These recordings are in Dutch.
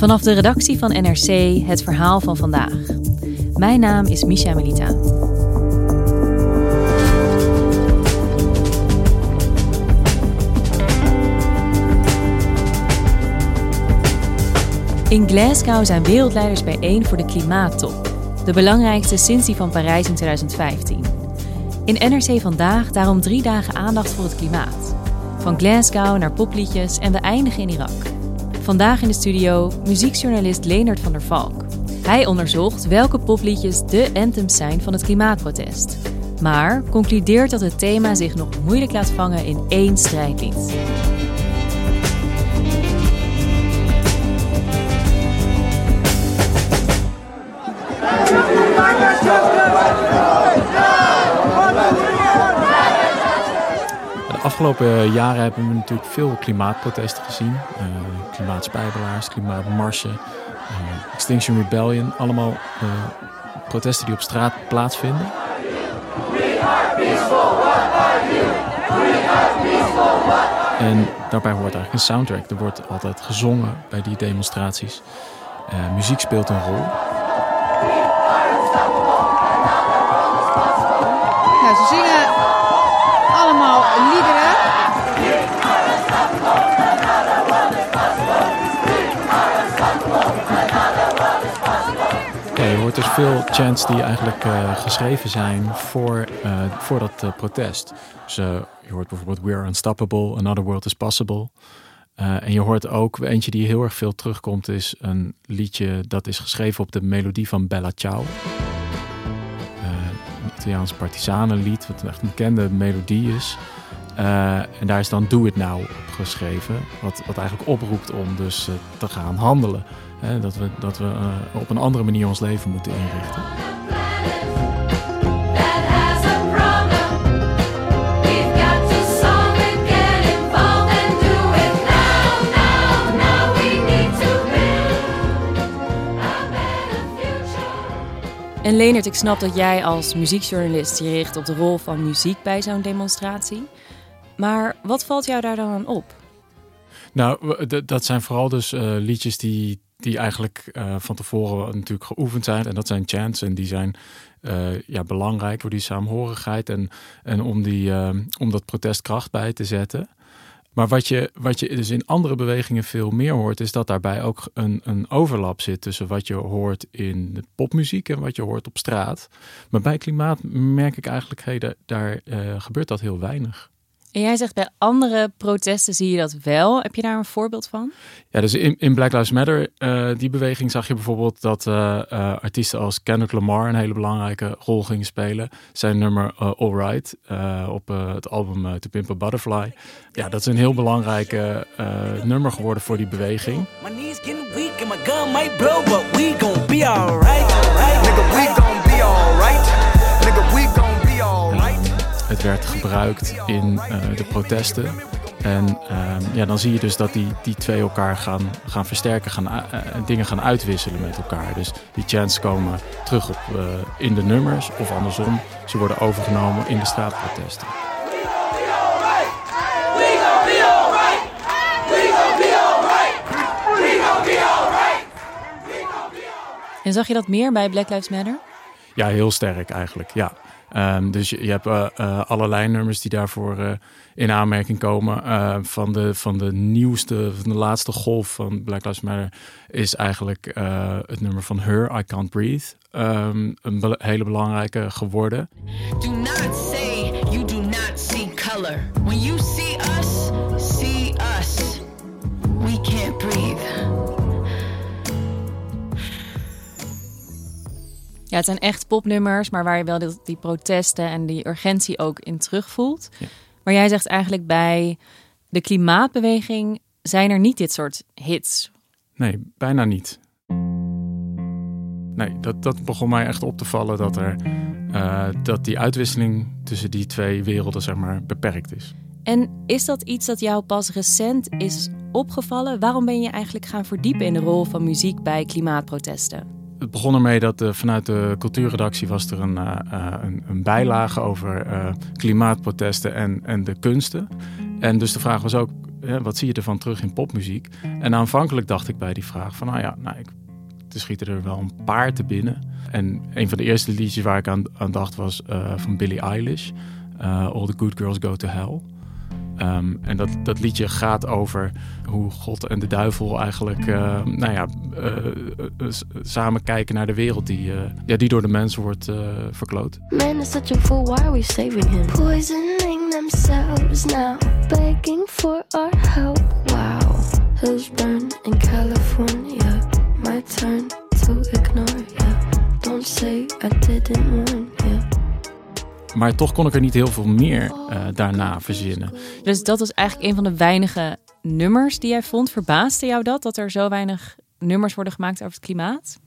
Vanaf de redactie van NRC het verhaal van vandaag. Mijn naam is Misha Melita. In Glasgow zijn wereldleiders bijeen voor de klimaattop. De belangrijkste sinds die van Parijs in 2015. In NRC vandaag daarom drie dagen aandacht voor het klimaat. Van Glasgow naar popliedjes en we eindigen in Irak. Vandaag in de studio muziekjournalist Leonard van der Valk. Hij onderzocht welke popliedjes de anthems zijn van het klimaatprotest. Maar concludeert dat het thema zich nog moeilijk laat vangen in één strijdlied. Afgelopen jaren hebben we natuurlijk veel klimaatprotesten gezien. Uh, klimaatspijbelaars, klimaatmarsen, uh, Extinction Rebellion. Allemaal protesten die op straat plaatsvinden. En daarbij hoort eigenlijk een soundtrack. Er wordt altijd gezongen bij die demonstraties. muziek speelt een rol. Veel chants die eigenlijk uh, geschreven zijn voor, uh, voor dat uh, protest. Dus je hoort bijvoorbeeld We're Unstoppable, Another World is Possible. en je hoort ook eentje die heel erg veel terugkomt, is een liedje dat is geschreven op de melodie van Bella Ciao. een Italiaans partisanenlied, wat echt een bekende melodie is. En daar is dan Do It Now op geschreven. Wat, wat eigenlijk oproept om dus te gaan handelen. Hè, dat we, dat we uh, op een andere manier ons leven moeten inrichten. En Leonard, ik snap dat jij als muziekjournalist je richt op de rol van muziek bij zo'n demonstratie. Maar wat valt jou daar dan aan op? Nou, dat zijn vooral dus uh, liedjes die, die eigenlijk uh, van tevoren natuurlijk geoefend zijn. En dat zijn chants en die zijn uh, ja, belangrijk voor die saamhorigheid en, en om, die, om dat protest kracht bij te zetten. Maar wat je, wat je dus in andere bewegingen veel meer hoort, is dat daarbij ook een, een overlap zit tussen wat je hoort in de popmuziek en wat je hoort op straat. Maar bij klimaat merk ik eigenlijk, hey, daar gebeurt dat heel weinig. En jij zegt bij andere protesten zie je dat wel. Heb je daar een voorbeeld van? Ja, dus in, in Black Lives Matter, uh, die beweging, zag je bijvoorbeeld dat uh, uh, artiesten als Kendrick Lamar een hele belangrijke rol gingen spelen. Zijn nummer All Right op het album To Pimp a Butterfly. Ja, dat is een heel belangrijke nummer geworden voor die beweging. My knees getting weak and my gun might blow, but we gon' be alright. Nigga, we gon' be alright. Nigga, we gon' be alright. Het werd gebruikt in uh, de protesten. En uh, ja, dan zie je dus dat die, die twee elkaar gaan, gaan versterken, gaan, uh, dingen gaan uitwisselen met elkaar. Dus die chants komen terug op, in de nummers of andersom, ze worden overgenomen in de straatprotesten. En zag je dat meer bij Black Lives Matter? Ja, heel sterk eigenlijk. Ja. Ehm, dus je, hebt uh, uh, allerlei nummers die daarvoor uh, in aanmerking komen. van, de, van de nieuwste, van de laatste golf van Black Lives Matter is eigenlijk het nummer van Her, I Can't Breathe. Um, een hele belangrijke geworden. Do not say you do not see color. When you Ja, het zijn echt popnummers, maar waar je wel die, die protesten en die urgentie ook in terugvoelt. Ja. Maar jij zegt eigenlijk bij de klimaatbeweging zijn er niet dit soort hits. Nee, bijna niet. Nee, dat, dat begon mij echt op te vallen dat, er, uh, dat die uitwisseling tussen die twee werelden zeg maar, beperkt is. En is dat iets dat jou pas recent is opgevallen? Waarom ben je eigenlijk gaan verdiepen in de rol van muziek bij klimaatprotesten? Het begon ermee dat vanuit de cultuurredactie was er een, uh, een, een, bijlage over klimaatprotesten en, en de kunsten. En dus de vraag was ook, wat zie je ervan terug in popmuziek? En aanvankelijk dacht ik bij die vraag van, nou ja, nou, ik, er schieten er wel een paar te binnen. En een van de eerste liedjes waar ik aan, aan dacht was van Billie Eilish, All the Good Girls Go to Hell. Um, en dat, dat liedje gaat over hoe God en de duivel eigenlijk uh, nou ja, uh, samen kijken naar de wereld die, ja, die door de mensen wordt verkloot. Man is such a fool, why are we saving him? Poisoning themselves now, begging for our help. Wow, who's burn in California? My turn to ignore ya. Don't say I didn't warn ya. Maar toch kon ik er niet heel veel meer uh, daarna verzinnen. Dus dat was eigenlijk een van de weinige nummers die jij vond. Verbaasde jou dat, dat er zo weinig nummers worden gemaakt over het klimaat?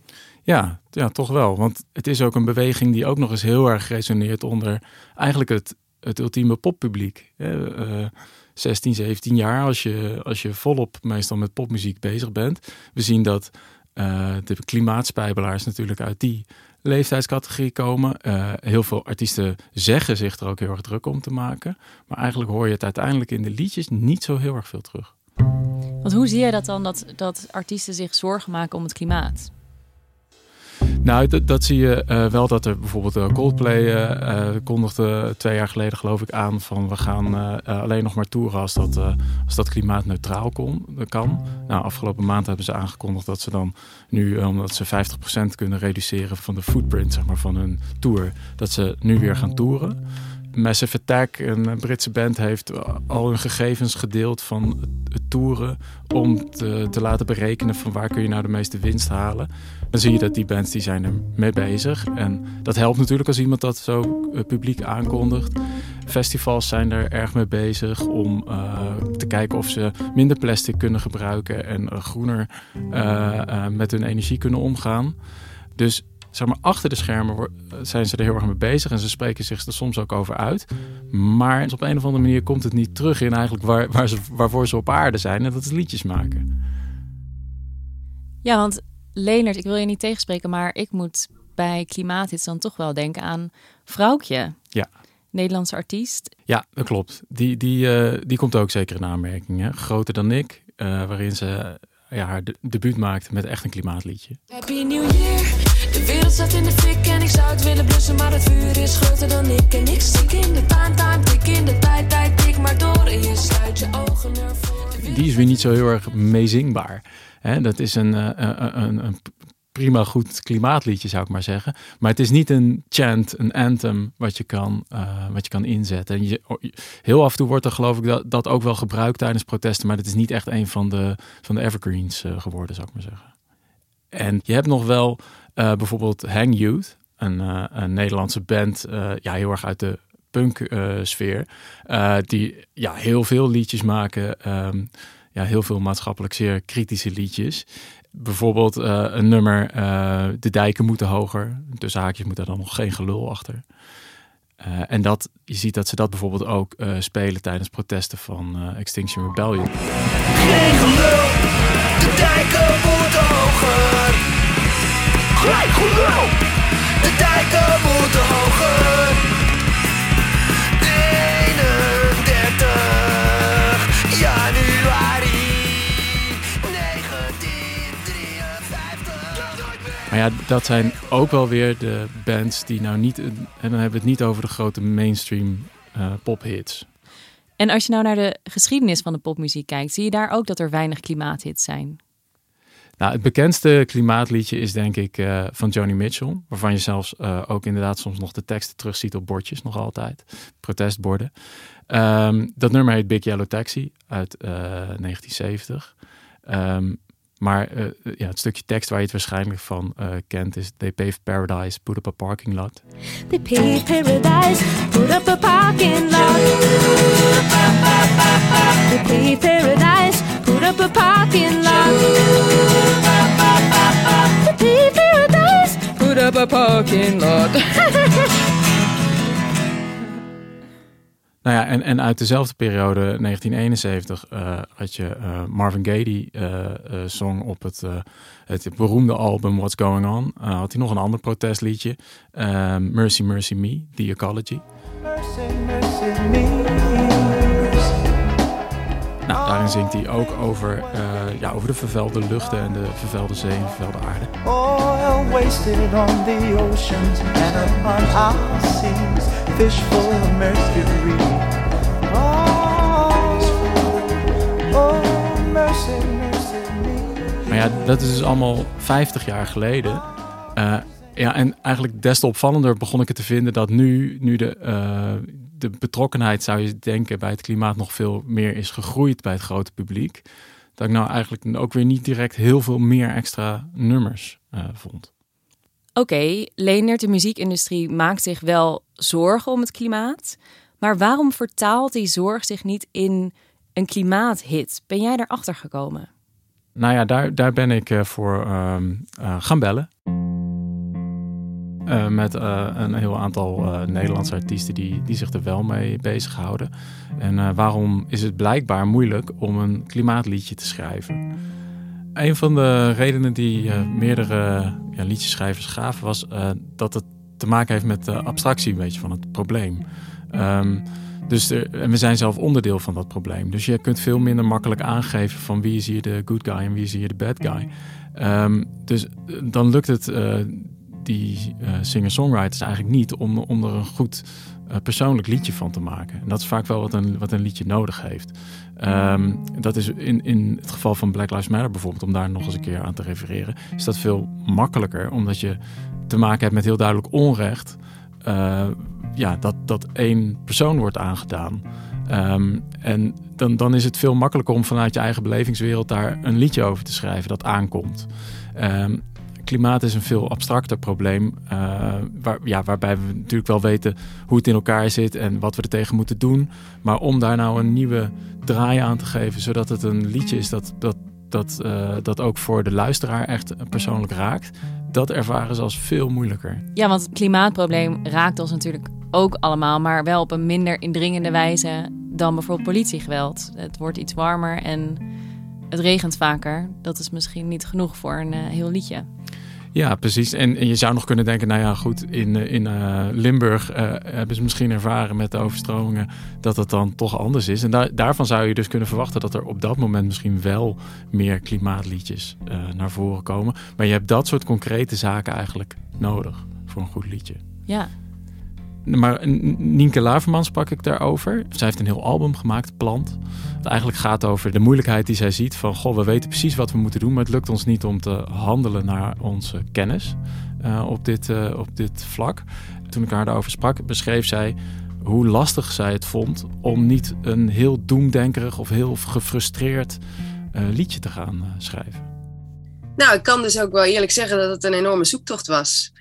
Ja, ja, toch wel. Want het is ook een beweging die ook nog eens heel erg resoneert onder eigenlijk het, het ultieme poppubliek. Uh, 16, 17 jaar, als je, als je volop meestal met popmuziek bezig bent. We zien dat uh, de klimaatspijbelaars natuurlijk uit die leeftijdscategorie komen. Uh, heel veel artiesten zeggen zich er ook heel erg druk om te maken. Maar eigenlijk hoor je het uiteindelijk in de liedjes niet zo heel erg veel terug. Want hoe zie jij dat dan, dat, dat artiesten zich zorgen maken om het klimaat? Nou, dat, dat zie je uh, wel dat er bijvoorbeeld uh, Coldplay uh, kondigde twee jaar geleden geloof ik aan van we gaan alleen nog maar toeren als dat, als dat klimaatneutraal kon, kan. Nou, afgelopen maand hebben ze aangekondigd dat ze dan nu, omdat ze 50% kunnen reduceren van de footprint zeg maar, van hun tour, dat ze nu weer gaan toeren. Massive Attack, een Britse band, heeft al hun gegevens gedeeld van het toeren om te, te, laten berekenen van waar kun je nou de meeste winst halen. Dan zie je dat die bands die zijn er mee bezig. En dat helpt natuurlijk als iemand dat zo uh, publiek aankondigt. Festivals zijn er erg mee bezig om uh, te kijken of ze minder plastic kunnen gebruiken en uh, groener met hun energie kunnen omgaan. Dus zeg maar, achter de schermen zijn ze er heel erg mee bezig en ze spreken zich er soms ook over uit. Maar op een of andere manier komt het niet terug in eigenlijk waar, waar ze, waarvoor ze op aarde zijn en dat is liedjes maken. Ja, want Leonard, ik wil je niet tegenspreken, maar ik moet bij Klimaathits dan toch wel denken aan Vrouwtje. Ja. Nederlandse artiest. Ja, dat klopt. Die, die, uh, die komt ook zeker in aanmerking. Hè? Groter dan ik, uh, waarin ze ja, haar de debuut maakte met echt een klimaatliedje. Happy New Year. De wereld staat in de fik en ik zou het willen blussen, maar het vuur is groter dan ik. En ik stik in de time, time, tik in de tijd, tijd, tik maar door en je sluit je ogen ervoor. Die is weer niet zo heel erg meezingbaar. Hè, dat is een, uh, een, een prima goed klimaatliedje, zou ik maar zeggen. Maar het is niet een chant, een anthem wat je kan, uh, wat je kan inzetten. En je, heel af en toe wordt er geloof ik dat, dat ook wel gebruikt tijdens protesten. Maar het is niet echt een van de, van de evergreens uh, geworden, zou ik maar zeggen. En je hebt nog wel uh, bijvoorbeeld Hang Youth, een, een Nederlandse band, ja, heel erg uit de punk-sfeer. die ja, heel veel liedjes maken. Um, ja, heel veel maatschappelijk zeer kritische liedjes. Bijvoorbeeld een nummer, de dijken moeten hoger. Tussen haakjes moet er dan nog geen gelul achter. En dat, je ziet dat ze dat bijvoorbeeld ook spelen tijdens protesten van Extinction Rebellion. Geen gelul, de dijken moeten hoger. Geen gelul, de dijken moeten hoger. Maar ja, dat zijn ook wel weer de bands die nou niet... En dan hebben we het niet over de grote mainstream uh, pophits. En als je nou naar de geschiedenis van de popmuziek kijkt... zie je daar ook dat er weinig klimaathits zijn? Nou, het bekendste klimaatliedje is denk ik uh, van Joni Mitchell. Waarvan je zelfs uh, ook inderdaad soms nog de teksten terugziet op bordjes, nog altijd. Protestborden. Um, dat nummer heet Big Yellow Taxi uit uh, 1970. Um, maar uh, ja, het stukje tekst waar je het waarschijnlijk van kent is They paved paradise, put up a parking lot. They paved paradise, put up a parking lot. They paved paradise, up a parking lot. Paradise, put up a parking lot. Nou ja, en, en uit dezelfde periode, 1971, uh, had je uh, Marvin Gaye die uh, zong op het, het beroemde album What's Going On. had hij nog een ander protestliedje, Mercy Mercy Me, The Ecology. Mercy, mercy me. Nou, daarin zingt hij ook over, ja, over de vervuilde luchten en de vervuilde zee en vervuilde aarde. Oil wasted on the oceans and upon our seas, fish full of mercury. Maar ja, dat is dus allemaal 50 jaar geleden. Uh, ja, en eigenlijk des te opvallender begon ik het te vinden dat nu, nu de, uh, de betrokkenheid, zou je denken, bij het klimaat nog veel meer is gegroeid bij het grote publiek. Dat ik nou eigenlijk ook weer niet direct heel veel meer extra nummers uh, vond. Oké, okay, Leendert, de muziekindustrie maakt zich wel zorgen om het klimaat. Maar waarom vertaalt die zorg zich niet in een klimaathit? Ben jij daarachter gekomen? Nou ja, daar, daar ben ik uh, voor uh, uh, gaan bellen. Uh, met een heel aantal Nederlandse artiesten die, die zich er wel mee bezighouden. En waarom is het blijkbaar moeilijk om een klimaatliedje te schrijven? Een van de redenen die meerdere ja, liedjeschrijvers gaven was dat het te maken heeft met de abstractie een beetje van het probleem. Um, dus en we zijn zelf onderdeel van dat probleem. Dus je kunt veel minder makkelijk aangeven van wie is hier de good guy en wie is hier de bad guy. Um, dus eh, dan lukt het die uh, singer-songwriters eigenlijk niet om, om er een goed uh, persoonlijk liedje van te maken. En dat is vaak wel wat een, wat een liedje nodig heeft. Um, dat is in, in het geval van Black Lives Matter bijvoorbeeld, om daar nog eens een keer aan te refereren, is dat veel makkelijker, omdat je te maken hebt met heel duidelijk onrecht ja, dat, dat één persoon wordt aangedaan. Um, en dan, dan is het veel makkelijker om vanuit je eigen belevingswereld daar een liedje over te schrijven dat aankomt. Um, klimaat is een veel abstracter probleem, uh, waar, ja, waarbij we natuurlijk wel weten hoe het in elkaar zit en wat we er tegen moeten doen. Maar om daar nou een nieuwe draai aan te geven, zodat het een liedje is dat, dat, dat, uh, dat ook voor de luisteraar echt persoonlijk raakt, dat ervaren ze als veel moeilijker. Ja, want het klimaatprobleem raakt ons natuurlijk ook allemaal, maar wel op een minder indringende wijze dan bijvoorbeeld politiegeweld. Het wordt iets warmer en het regent vaker. Dat is misschien niet genoeg voor een uh, heel liedje. Ja, precies. En, en, je zou nog kunnen denken, nou ja, goed, in, eh, in uh, Limburg uh, hebben ze misschien ervaren met de overstromingen dat het dan toch anders is. En daar, daarvan zou je dus kunnen verwachten dat er op dat moment misschien wel meer klimaatliedjes naar voren komen. Maar je hebt dat soort concrete zaken eigenlijk nodig voor een goed liedje. Ja, maar Nienke Laverman sprak ik daarover. Zij heeft een heel album gemaakt, Plant. Het eigenlijk gaat over de moeilijkheid die zij ziet van... goh, we weten precies wat we moeten doen... maar het lukt ons niet om te handelen naar onze kennis uh, op, dit, uh, op dit vlak. Toen ik haar daarover sprak, beschreef zij hoe lastig zij het vond... om niet een heel doemdenkerig of heel gefrustreerd uh, liedje te gaan schrijven. Nou, ik kan dus ook wel eerlijk zeggen dat het een enorme zoektocht was...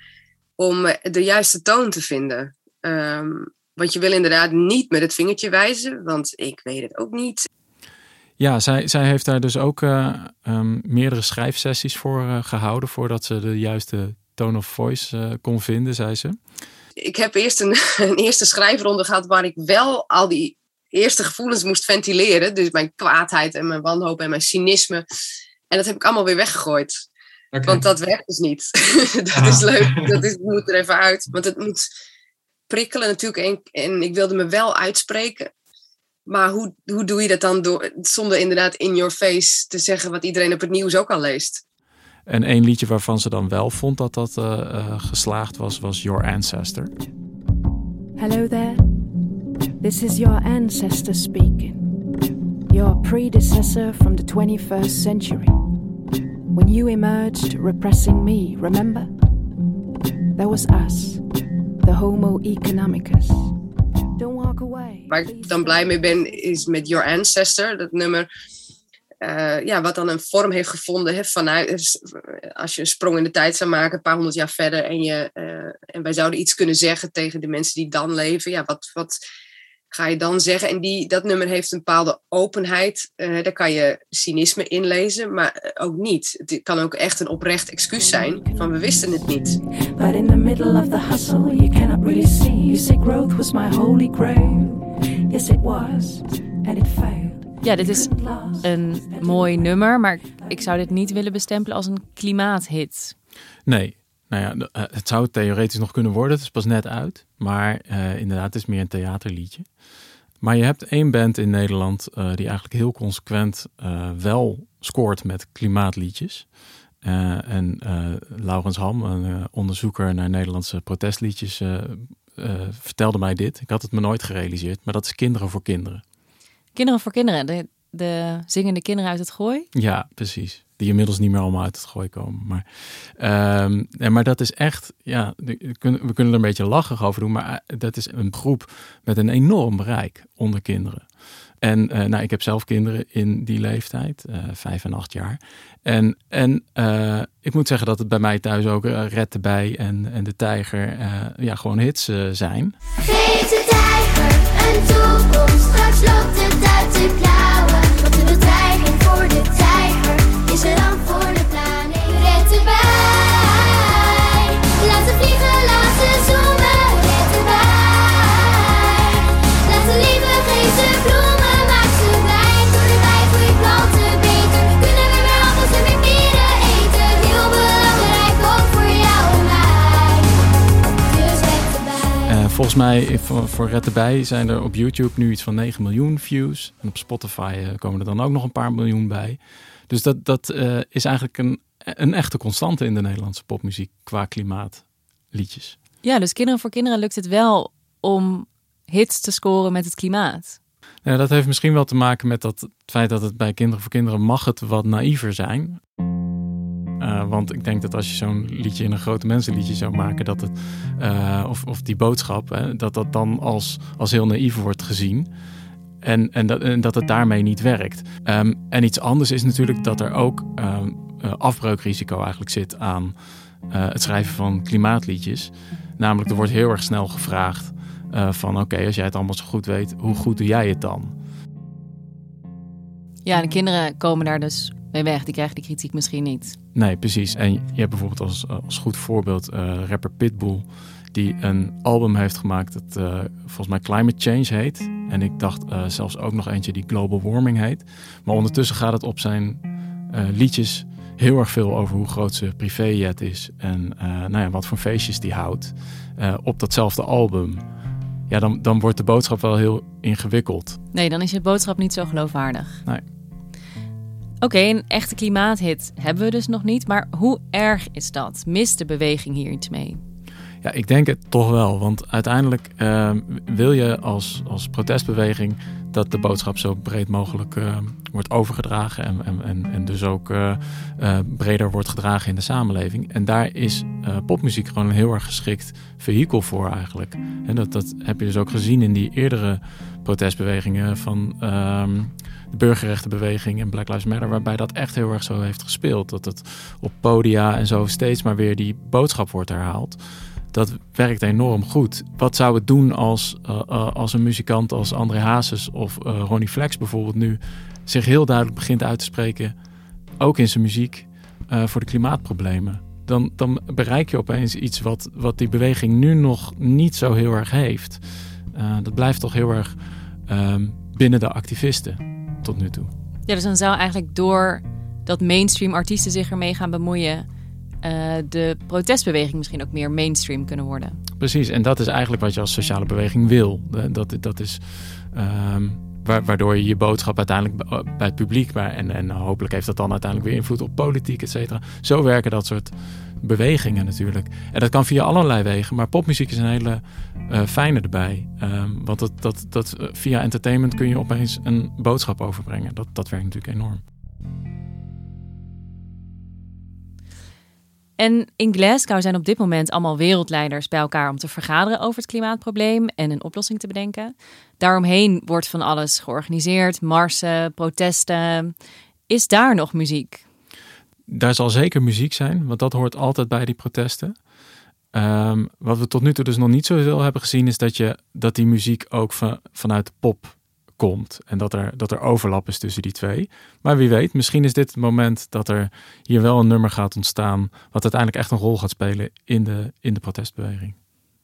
om de juiste toon te vinden... Um, want je wil inderdaad niet met het vingertje wijzen, want ik weet het ook niet. Ja, zij, zij heeft daar dus ook uh, um, meerdere schrijfsessies voor uh, gehouden voordat ze de juiste tone of voice uh, kon vinden, zei ze. Ik heb eerst een, een, eerste schrijfronde gehad waar ik wel al die eerste gevoelens moest ventileren. Dus mijn kwaadheid en mijn wanhoop en mijn cynisme. En dat heb ik allemaal weer weggegooid. Okay. Want dat werkt dus niet. dat ah. is leuk, dat is, moet er even uit. Want het moet prikkelen natuurlijk. En, en ik wilde me wel uitspreken. Maar hoe, hoe doe je dat dan door, zonder inderdaad in your face te zeggen wat iedereen op het nieuws ook al leest? En één liedje waarvan ze dan wel vond dat dat uh, geslaagd was, was Your Ancestor. Hello there. This is your ancestor speaking. Your predecessor from the 21st century. When you emerged repressing me, remember? That was us, the Homo economicus. Don't walk away. Waar ik dan blij mee ben, is met Your Ancestor, dat nummer uh, ja, wat dan een vorm heeft gevonden hè, vanuit, als je een sprong in de tijd zou maken, een paar honderd jaar verder, en, je, uh, en wij zouden iets kunnen zeggen tegen de mensen die dan leven, ja, wat, wat ga je dan zeggen? En die, dat nummer heeft een bepaalde openheid, uh, daar kan je cynisme in lezen, maar ook niet. Het kan ook echt een oprecht excuus zijn van we wisten het niet. But in the middle of the hustle, you cannot really see. You say growth was my holy grail. Yes, it was, and it failed. Ja, dit is een mooi nummer, maar ik zou dit niet willen bestempelen als een klimaathit. Nee, nou ja, eh, het zou theoretisch nog kunnen worden. Het is pas net uit. Maar uh, inderdaad, het is meer een theaterliedje. Maar je hebt één band in Nederland uh, die eigenlijk heel consequent uh, wel scoort met klimaatliedjes. en Laurens Ham, een onderzoeker naar Nederlandse protestliedjes, vertelde mij dit. Ik had het me nooit gerealiseerd, maar dat is Kinderen voor Kinderen. Kinderen voor kinderen, de, de zingende kinderen uit het gooi. Ja, precies. Die inmiddels niet meer allemaal uit het gooi komen. Maar, um, maar dat is echt, ja, we kunnen, er een beetje lachig over doen, maar eh, dat is een groep met een enorm bereik onder kinderen. En uh, nou, ik heb zelf kinderen in die leeftijd, uh, vijf en acht jaar. En, en ik moet zeggen dat het bij mij thuis ook Red de Bij en, en de Tijger ja, gewoon hits zijn. Tijger volgens mij voor, voor Red erbij zijn er op YouTube nu iets van 9 miljoen views. En op Spotify eh, komen er dan ook nog een paar miljoen bij. Dus dat, dat uh, is eigenlijk een, een echte constante in de Nederlandse popmuziek qua klimaatliedjes. Ja, dus Kinderen voor Kinderen lukt het wel om hits te scoren met het klimaat. Ja, dat heeft misschien wel te maken met dat, het feit dat het bij Kinderen voor Kinderen mag het wat naïver zijn. Uh, want ik denk dat als je zo'n liedje in een grote mensenliedje zou maken, dat het, uh, of, of die boodschap, hè, dat dat dan als, als heel naïef wordt gezien. En, en, dat, en dat het daarmee niet werkt. Um, en iets anders is natuurlijk dat er ook um, afbreukrisico eigenlijk zit aan het schrijven van klimaatliedjes. Namelijk, er wordt heel erg snel gevraagd van oké, als jij het allemaal zo goed weet, hoe goed doe jij het dan? Ja, de kinderen komen daar dus mee weg. Die krijgen die kritiek misschien niet. Nee, precies. En je hebt bijvoorbeeld als, als goed voorbeeld uh, rapper Pitbull... die een album heeft gemaakt dat uh, volgens mij Climate Change heet. En ik dacht uh, zelfs ook nog eentje die Global Warming heet. Maar ondertussen gaat het op zijn liedjes heel erg veel over hoe groot zijn privéjet is... en nou ja, wat voor feestjes die houdt op datzelfde album... Ja, dan, dan wordt de boodschap wel heel ingewikkeld. Nee, dan is je boodschap niet zo geloofwaardig. Nee. Oké, een echte klimaathit hebben we dus nog niet. Maar hoe erg is dat? Mist de beweging hier iets mee? Ja, ik denk het toch wel. Want uiteindelijk uh, wil je als, als protestbeweging dat de boodschap zo breed mogelijk uh, wordt overgedragen. En, en, en, dus ook uh, breder wordt gedragen in de samenleving. En daar is popmuziek gewoon een heel erg geschikt vehikel voor eigenlijk. En dat, dat heb je dus ook gezien in die eerdere protestbewegingen van ehm, de burgerrechtenbeweging en Black Lives Matter, waarbij dat echt heel erg zo heeft gespeeld. Dat het op podia en zo steeds maar weer die boodschap wordt herhaald. Dat werkt enorm goed. Wat zou het doen als, uh, uh, als een muzikant als André Hazes of uh, Ronnie Flex bijvoorbeeld nu zich heel duidelijk begint uit te spreken, ook in zijn muziek, voor de klimaatproblemen? Dan, dan bereik je opeens iets wat, wat die beweging nu nog niet zo heel erg heeft. dat blijft toch heel erg ehm, binnen de activisten tot nu toe. Ja, dus dan zou eigenlijk door dat mainstream artiesten zich ermee gaan bemoeien, uh, de protestbeweging misschien ook meer mainstream kunnen worden. Precies, en dat is eigenlijk wat je als sociale beweging wil. Dat, dat is, um, waardoor je je boodschap uiteindelijk bij het publiek, en, en hopelijk heeft dat dan uiteindelijk weer invloed op politiek, et cetera. Zo werken dat soort bewegingen natuurlijk. En dat kan via allerlei wegen, maar popmuziek is een hele uh, fijne erbij. Ehm, want dat, dat, dat, eh, via entertainment kun je opeens een boodschap overbrengen. Dat, dat werkt natuurlijk enorm. En in Glasgow zijn op dit moment allemaal wereldleiders bij elkaar om te vergaderen over het klimaatprobleem en een oplossing te bedenken. Daaromheen wordt van alles georganiseerd, marsen, protesten. Is daar nog muziek? Daar zal zeker muziek zijn, want dat hoort altijd bij die protesten. Ehm, wat we tot nu toe dus nog niet zoveel hebben gezien, is dat, je, dat die muziek ook van, vanuit de pop komt. En dat er, dat er overlap is tussen die twee. Maar wie weet, misschien is dit het moment dat er hier wel een nummer gaat ontstaan. wat uiteindelijk echt een rol gaat spelen in de, in de protestbeweging.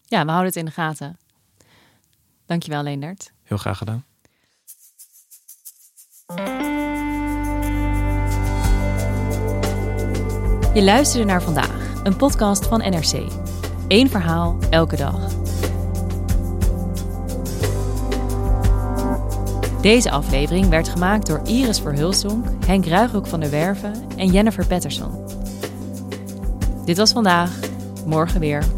Ja, we houden het in de gaten. Dankjewel, Leendert. Heel graag gedaan. Je luisterde naar vandaag, een podcast van NRC. Eén verhaal elke dag. Deze aflevering werd gemaakt door Iris Verhulsonk, Henk Ruigrok van der Werven en Jennifer Patterson. Dit was vandaag, morgen weer.